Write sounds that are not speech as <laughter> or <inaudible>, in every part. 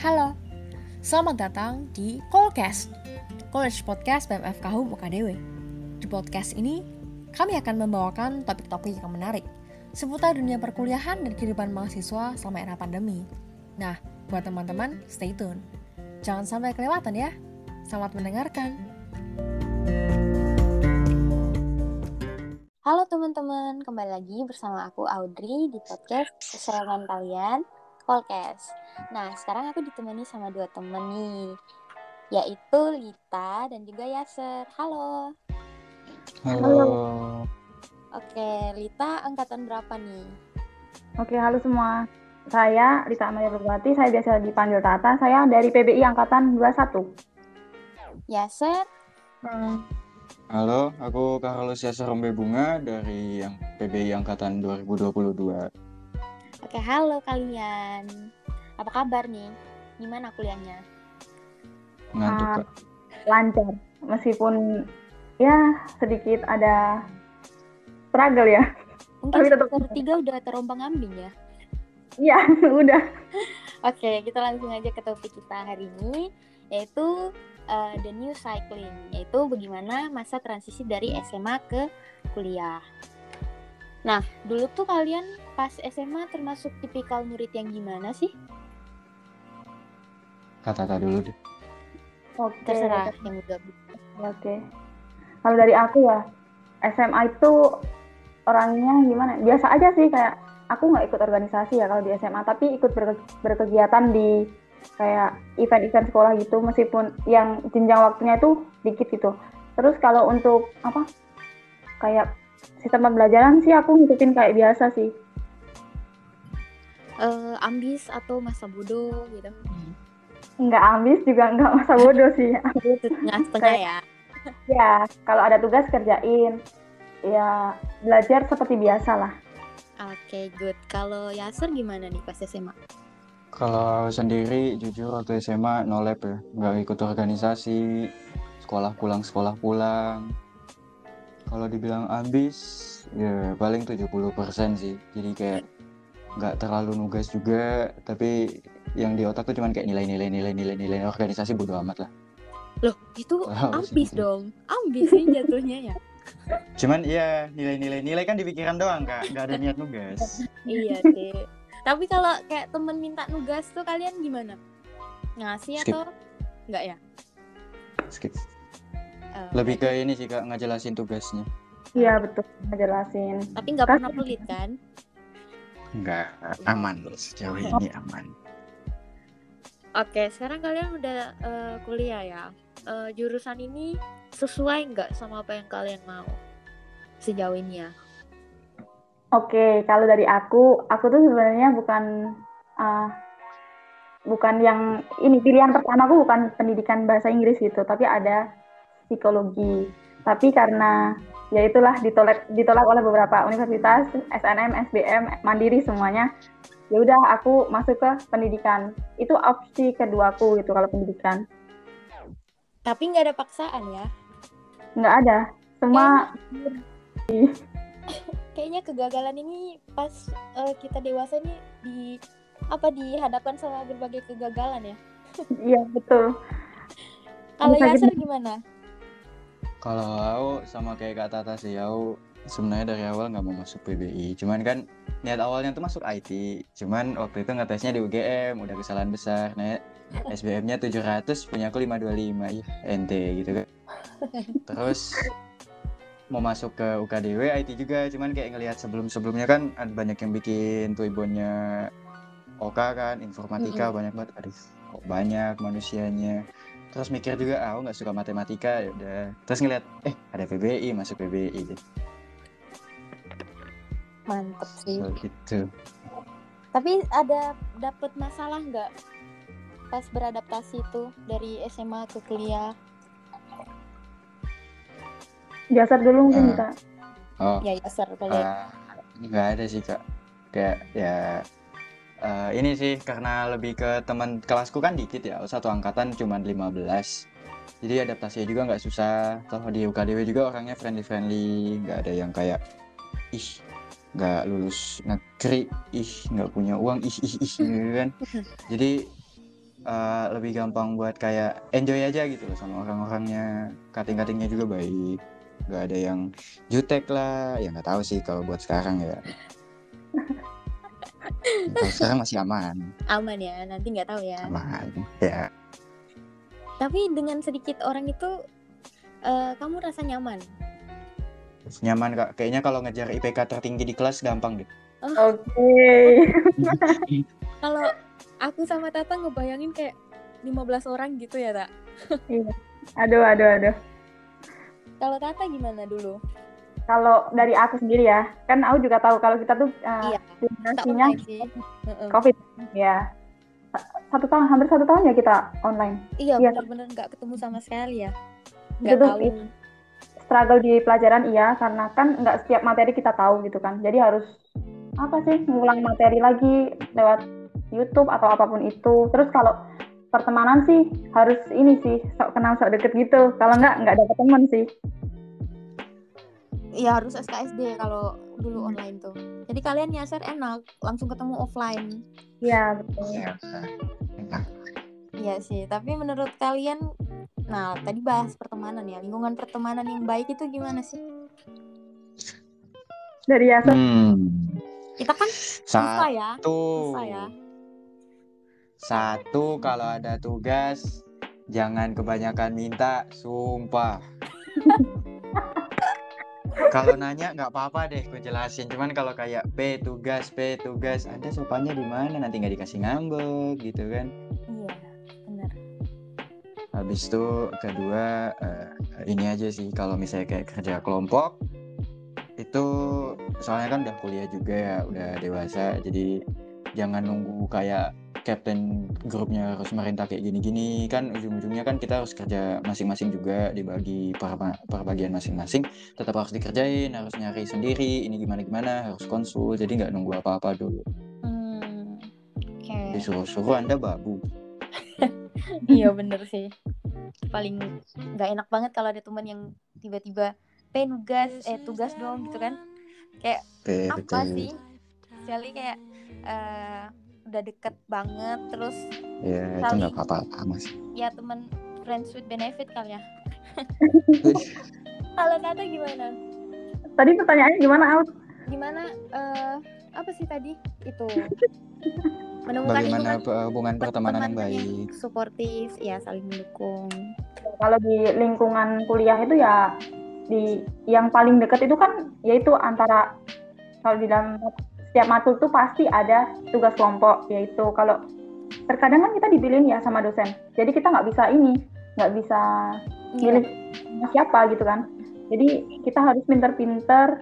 Halo, selamat datang di Callcast, College Podcast BMF Kahum UKDW. Di podcast ini, kami akan membawakan topik-topik yang menarik seputar dunia perkuliahan dan kehidupan mahasiswa selama era pandemi. Nah, buat teman-teman, stay tune. Jangan sampai kelewatan ya. Selamat mendengarkan. Halo teman-teman, kembali lagi bersama aku Audrey di podcast kesayangan kalian, Podcast. Nah, sekarang aku ditemani sama dua temen nih, yaitu Lita dan juga Yaser. Halo. Halo. Oke, Lita angkatan berapa nih? Oke, halo semua. Saya Lita Amalia Berbati, saya biasa dipanggil Tata. Saya dari PBI Angkatan 21. Yaser? Hmm. Halo, aku Carlos Yasa Rombe Bunga dari yang PBI Angkatan 2022. Oke, halo kalian. Apa kabar nih? Gimana kuliahnya? Ngantuk. Kak. Lancar, meskipun ya sedikit ada struggle ya. Mungkin Tapi tetap- tiga udah terombang ambing ya? Iya, <laughs> udah. Oke, kita langsung aja ke topik kita hari ini, yaitu uh, the new cycling, yaitu bagaimana masa transisi dari SMA ke kuliah. Nah, dulu tuh kalian pas SMA termasuk tipikal murid yang gimana sih? Kata-kata dulu deh. Oke. Terserah yang udah. Oke. Kalau dari aku ya, SMA itu orangnya gimana? Biasa aja sih kayak aku nggak ikut organisasi ya kalau di SMA, tapi ikut berke- berkegiatan di kayak event-event sekolah gitu, meskipun yang jenjang waktunya itu dikit gitu. Terus kalau untuk apa? Kayak sistem pembelajaran sih aku ngikutin kayak biasa sih. Eh, ambis atau masa bodoh gitu. Nggak ambis juga nggak masa bodoh sih. <laughs> Setengah-setengah ya. ya, kalau ada tugas kerjain. Ya, belajar seperti biasa lah. Oke, good. Kalau Yaser gimana nih pas SMA? Kalau sendiri, jujur waktu SMA no lab ya. Nggak ikut organisasi, sekolah pulang, sekolah pulang. Kalau dibilang ambis, ya paling 70% sih. Jadi kayak nggak terlalu nugas juga, tapi yang di otak tuh cuman kayak nilai-nilai, nilai-nilai, nilai organisasi bodo amat lah. Loh, itu <laughs> Wow, ambis dong. Ambis nih jatuhnya ya. Cuman iya nilai-nilai nilai kan di pikiran doang kak, nggak ada niat nugas. <laughs> iya sih. Tapi kalau kayak temen minta nugas tuh kalian gimana? Ngasih Skip. atau enggak ya? Skip. Eh, Lebih ke ini sih kak ngejelasin tugasnya. Iya, betul. Ngejelasin. Tapi nggak pernah pelit kan? Nggak aman sejauh ini aman. Oke, sekarang kalian udah eh, kuliah ya. Eh, jurusan ini sesuai nggak sama apa yang kalian mau sejauh ini ya? Oke, kalau dari aku, aku tuh sebenarnya bukan uh, bukan yang ini pilihan pertamaku bukan pendidikan bahasa Inggris gitu, tapi ada psikologi. Tapi karena ya itulah ditolak ditolak oleh beberapa universitas, SNM, SBM, Mandiri semuanya. Ya udah aku masuk ke pendidikan. Itu opsi keduaku gitu kalau pendidikan. Tapi nggak ada paksaan ya? Nggak ada. Semua Kayaknya <coughs> kegagalan ini pas eh, kita dewasa ini di apa dihadapkan sama berbagai kegagalan ya. iya betul. Kalau Yaser gimana? Kalau aku sama kayak kak Tata sih, aku sebenarnya dari awal nggak mau masuk PBI. Cuman kan niat awalnya tuh masuk IT. Cuman waktu itu ngetesnya di UGM, udah kesalahan besar. Nah, SBM-nya 700, punya aku 525. Ya, NT gitu kan. Terus mau masuk ke UKDW IT juga, cuman kayak ngelihat sebelum-sebelumnya kan ada banyak yang bikin tuibonnya Oka kan, informatika banyak banget. Aduh, kok banyak manusianya. Terus mikir juga, ah, aku nggak suka matematika, ya udah. Terus ngeliat, eh ada PBI, masuk PBI deh. Mantep sih. So, gitu. Tapi ada dapet masalah nggak pas beradaptasi itu dari SMA ke kuliah? Jasad dulu mungkin Ah. bisa. Oh, Ya Yaser kalian. ah, nggak ada sih kak. Kayak ya eh, ini sih karena lebih ke teman kelasku kan dikit ya, satu angkatan cuma 15. Jadi adaptasinya juga nggak susah. Toh di UKDW juga orangnya friendly-friendly, nggak ada yang kayak ih nggak lulus negeri ih nggak punya uang ih ih ih gitu kan. Jadi eh, lebih gampang buat kayak enjoy aja gitu loh sama orang-orangnya. Kating-katingnya juga baik. Nggak ada yang jutek lah. Ya nggak tahu sih kalau buat sekarang ya <laughs> sekarang masih aman. Aman ya nanti nggak tahu ya. Aman ya. Tapi dengan sedikit orang itu eh, kamu rasa nyaman? Nyaman kak. Kayaknya kalau ngejar IPK tertinggi di kelas gampang deh. Oke. <laughs> kalau aku sama Tata ngebayangin kayak 15 orang gitu ya tak Aduh, aduh, aduh. kalau Tata gimana dulu Kalau dari aku sendiri ya, kan aku juga tahu kalau kita tuh uh, iya generasinya. COVID ya. Satu tahun, hampir satu tahun ya kita online. iya Iya. benar-benar nggak ketemu sama sekali ya nggak tahu struggle di pelajaran iya, karena kan nggak setiap materi kita tahu gitu kan. Jadi harus apa sih ngulang materi lagi lewat YouTube atau apa pun itu. Terus kalau pertemanan sih harus ini sih sok kenal sok deket gitu. Kalau nggak nggak dapet teman sih. Iya harus SKSD kalau dulu online tuh. Jadi kalian nyasar enak, langsung ketemu offline. Iya betul. Iya sih, tapi menurut kalian, nah tadi bahas pertemanan ya, lingkungan pertemanan yang baik itu gimana sih? Dari Yasir hmm. Kita kan susah ya, satu susah ya. satu kalau ada tugas jangan kebanyakan minta sumpah <laughs> kalau nanya nggak apa-apa deh gue jelasin. Cuman kalau kayak P tugas P tugas anda sopannya di mana? Nanti nggak dikasih ngambek gitu kan? Iya, benar. habis itu kedua eh, ini aja sih. Kalau misalnya kayak kerja kelompok itu soalnya kan udah kuliah juga ya udah dewasa. Jadi jangan nunggu kayak captain grupnya harus merintah kayak gini-gini kan ujung-ujungnya kan kita harus kerja masing-masing juga dibagi per, per bagian masing-masing tetap harus dikerjain harus nyari sendiri ini gimana-gimana harus konsul jadi nggak nunggu apa-apa dulu Hmm, Oke, disuruh-suruh anda babu <laughs> iya bener sih. Paling nggak enak banget kalau ada teman yang tiba-tiba, P nugas, eh tugas dong gitu kan? Kayak Oke, apa betul. sih? Kecuali kayak eh, udah deket banget, terus ya itu nggak apa-apa mas ya teman friends with benefit kali ya. Kalau <laughs> Nata gimana? Tadi pertanyaannya gimana Out? Gimana? eh apa sih tadi itu? <laughs> Menemukan bagaimana lingkungan pe- hubungan pertemanan yang baik suportif, ya saling mendukung. Kalau di lingkungan kuliah itu ya di yang paling dekat itu kan yaitu antara kalau di dalam setiap matkul tuh pasti ada tugas kelompok yaitu kalau terkadang kan kita dipilih ya sama dosen. Jadi kita nggak bisa ini nggak bisa Iya. milih sama siapa gitu kan. Jadi kita harus pinter-pinter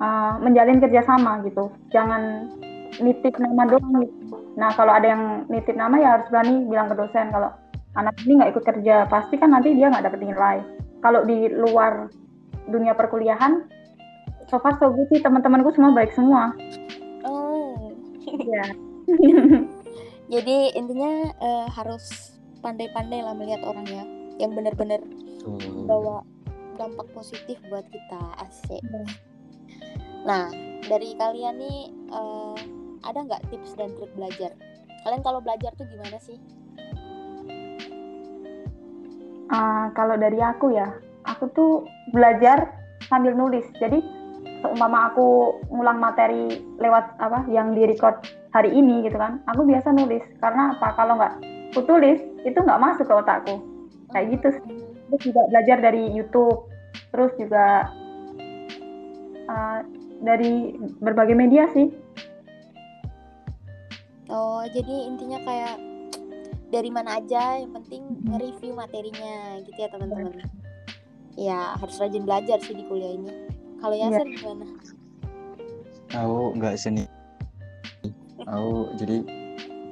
uh, menjalin kerjasama gitu. Jangan nitip nama doang gitu. Nah kalau ada yang nitip nama ya harus berani bilang ke dosen kalau anak ini nggak ikut kerja. Pasti kan nanti dia nggak dapet nilai. Kalau di luar dunia perkuliahan so far so good sih teman-temanku semua baik semua. Ya <laughs> Jadi intinya eh, harus pandai-pandai lah melihat orang ya yang benar-benar Tuh. bawa dampak positif buat kita asik. Iya. Nah dari kalian nih eh, ada nggak tips dan trik belajar? Kalian kalau belajar tuh gimana sih? Ah, kalau dari aku ya aku tuh belajar sambil nulis jadi seumpama aku ngulang materi lewat apa yang di record hari ini gitu kan aku biasa nulis. Karena apa? Kalau nggak aku tulis itu nggak masuk ke otakku. Kayak gitu sih. terus juga belajar dari YouTube. Terus juga ah, dari berbagai media sih. Oh jadi intinya kayak dari mana aja yang penting nge-review materinya gitu ya teman-teman. Ya harus rajin belajar sih di kuliah ini. Kalau Iya. Yasir gimana? Aku nggak seni. Aku jadi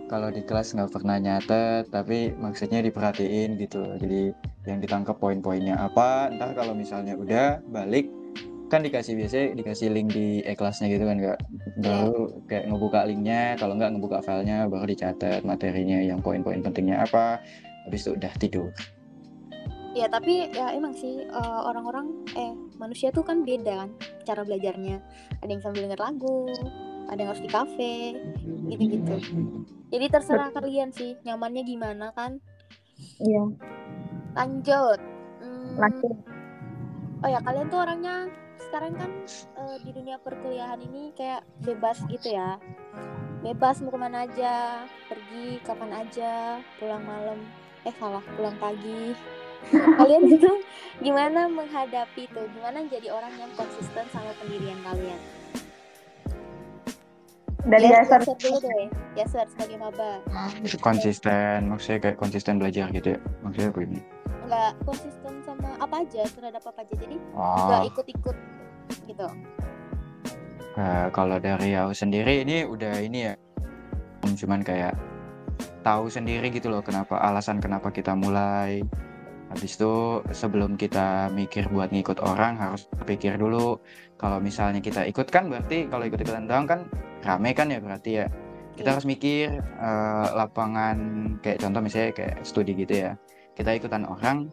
kalau di kelas nggak pernah nyatet, tapi maksudnya diperhatiin gitu. Jadi yang ditangkap poin-poinnya apa. Ntar kalau misalnya udah balik kan dikasih biasanya dikasih link di e-kelasnya gitu kan nggak baru kayak ngebuka linknya kalau nggak ngebuka filenya baru dicatat materinya yang poin-poin pentingnya apa habis itu udah tidur Ya tapi ya emang sih eh, orang-orang eh manusia tuh kan beda kan cara belajarnya. Ada yang sambil denger lagu, ada yang harus di kafe. gitu-gitu jadi terserah kalian sih nyamannya gimana kan Iya. lanjut Hmm, Lanjut. oh ya kalian tuh orangnya sekarang kan eh, di dunia perkuliahan ini kayak bebas gitu ya bebas mau ke mana aja pergi kapan aja pulang malam eh salah pulang pagi kalian itu gimana menghadapi itu gimana jadi orang yang konsisten sama pendirian kalian? Dari ya, dasar dulu deh. Yasser sebagai maba. Konsisten maksudnya kayak konsisten belajar gitu ya? Maksudnya apa ini nggak konsisten sama apa aja terhadap apa aja. Jadi oh. nggak ikut-ikut gitu. Eh, kalau dari aku sendiri ini udah ini ya. Cuman kayak tahu sendiri gitu loh kenapa alasan kenapa kita mulai habis itu sebelum kita mikir buat ngikut orang harus pikir dulu. Kalau misalnya kita ikut kan berarti kalau ikut ikutan doang kan rame kan ya berarti ya. Kita Iya. harus mikir eh, lapangan kayak contoh misalnya kayak studi gitu ya. Kita ikutan orang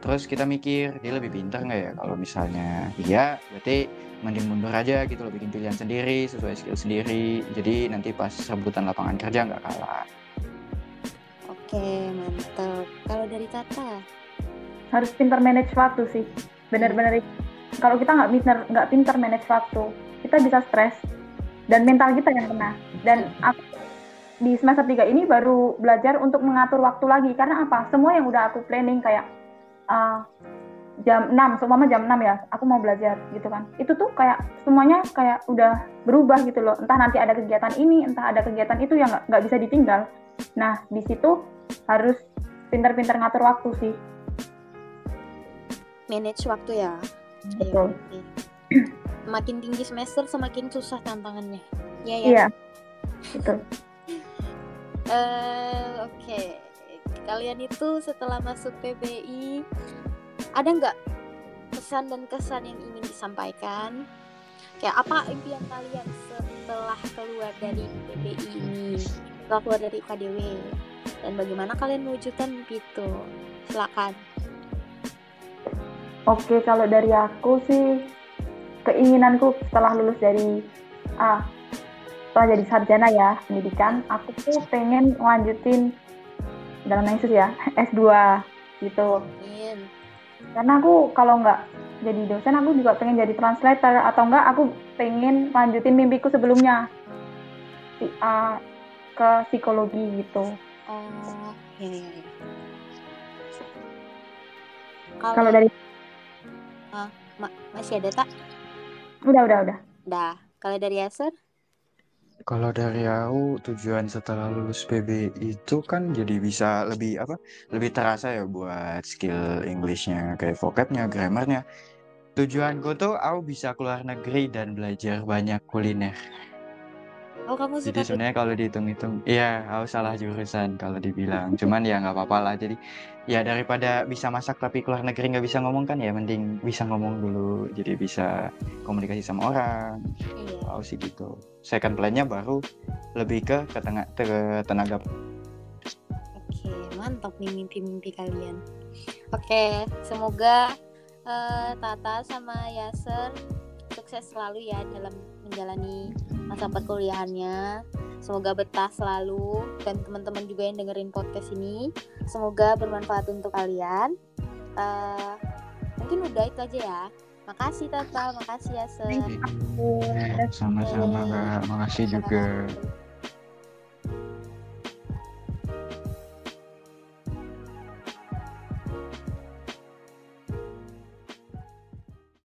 terus kita mikir dia lebih pintar nggak ya? Kalau misalnya iya berarti mending mundur aja gitu loh bikin pilihan sendiri sesuai skill sendiri. Jadi nanti pas rebutan lapangan kerja nggak kalah. Oke mantap. Kalau dari Tata harus pintar manage waktu sih. Bener-bener kalau kita nggak pintar nggak pintar manage waktu, kita bisa stres dan mental kita yang kena. Dan aku di semester 3 ini baru belajar untuk mengatur waktu lagi karena apa? Semua yang udah aku planning kayak uh, jam 6, seumpama jam 6 ya, aku mau belajar gitu kan. Itu tuh kayak semuanya kayak udah berubah gitu loh. Entah nanti ada kegiatan ini, entah ada kegiatan itu yang nggak bisa ditinggal. Nah, di situ harus pintar-pintar ngatur waktu sih. Manage waktu ya Betul. Oke. Semakin tinggi semester semakin susah tantangannya. Ya ya. Iya. Betul. Eh, Oke. Kalian itu setelah masuk PBI ada nggak pesan dan kesan yang ingin disampaikan? Kayak apa impian kalian setelah keluar dari PBI ini? Setelah keluar dari KDW dan bagaimana kalian mewujudkan mimpi itu? Silakan. Oke, kalau dari aku sih keinginanku setelah lulus dari ah setelah jadi sarjana ya pendidikan, aku tuh pengen lanjutin dalam Yesus ya S2 gitu. Amin. Karena aku kalau nggak jadi dosen, aku juga pengen jadi translator atau enggak aku pengen lanjutin mimpiku sebelumnya si- ah, ke psikologi gitu. Oh, ya ya ya. Kalau dari Ma- masih ada tak? udah udah udah. Dah. Kalau dari Yaser? Kalau dari aku tujuan setelah lulus PB itu kan jadi bisa lebih apa? Lebih terasa ya buat skill Englishnya kayak vocabnya, grammarnya. Tujuanku tuh aku bisa keluar negeri dan belajar banyak kuliner. Oh, kamu suka Jadi sebenarnya kalau dihitung-hitung, iya aku salah jurusan kalau dibilang. Cuman ya nggak apa-apa lah. Jadi ya daripada bisa masak tapi keluar negeri nggak bisa ngomong kan ya mending bisa ngomong dulu. Jadi bisa komunikasi sama orang. Iya. Aku sih gitu. Second plan-nya baru lebih ke ke tenaga Oke, mantap nih mimpi-mimpi kalian. Oke, semoga eh, Tata sama Yaser sukses selalu ya dalam menjalani masa perkuliahannya. Semoga betah selalu dan teman-teman juga yang dengerin podcast ini. Semoga bermanfaat untuk kalian. Eh, mungkin udah itu aja ya. Makasih Tata, makasih Yaser. sama-sama kak. Makasih juga.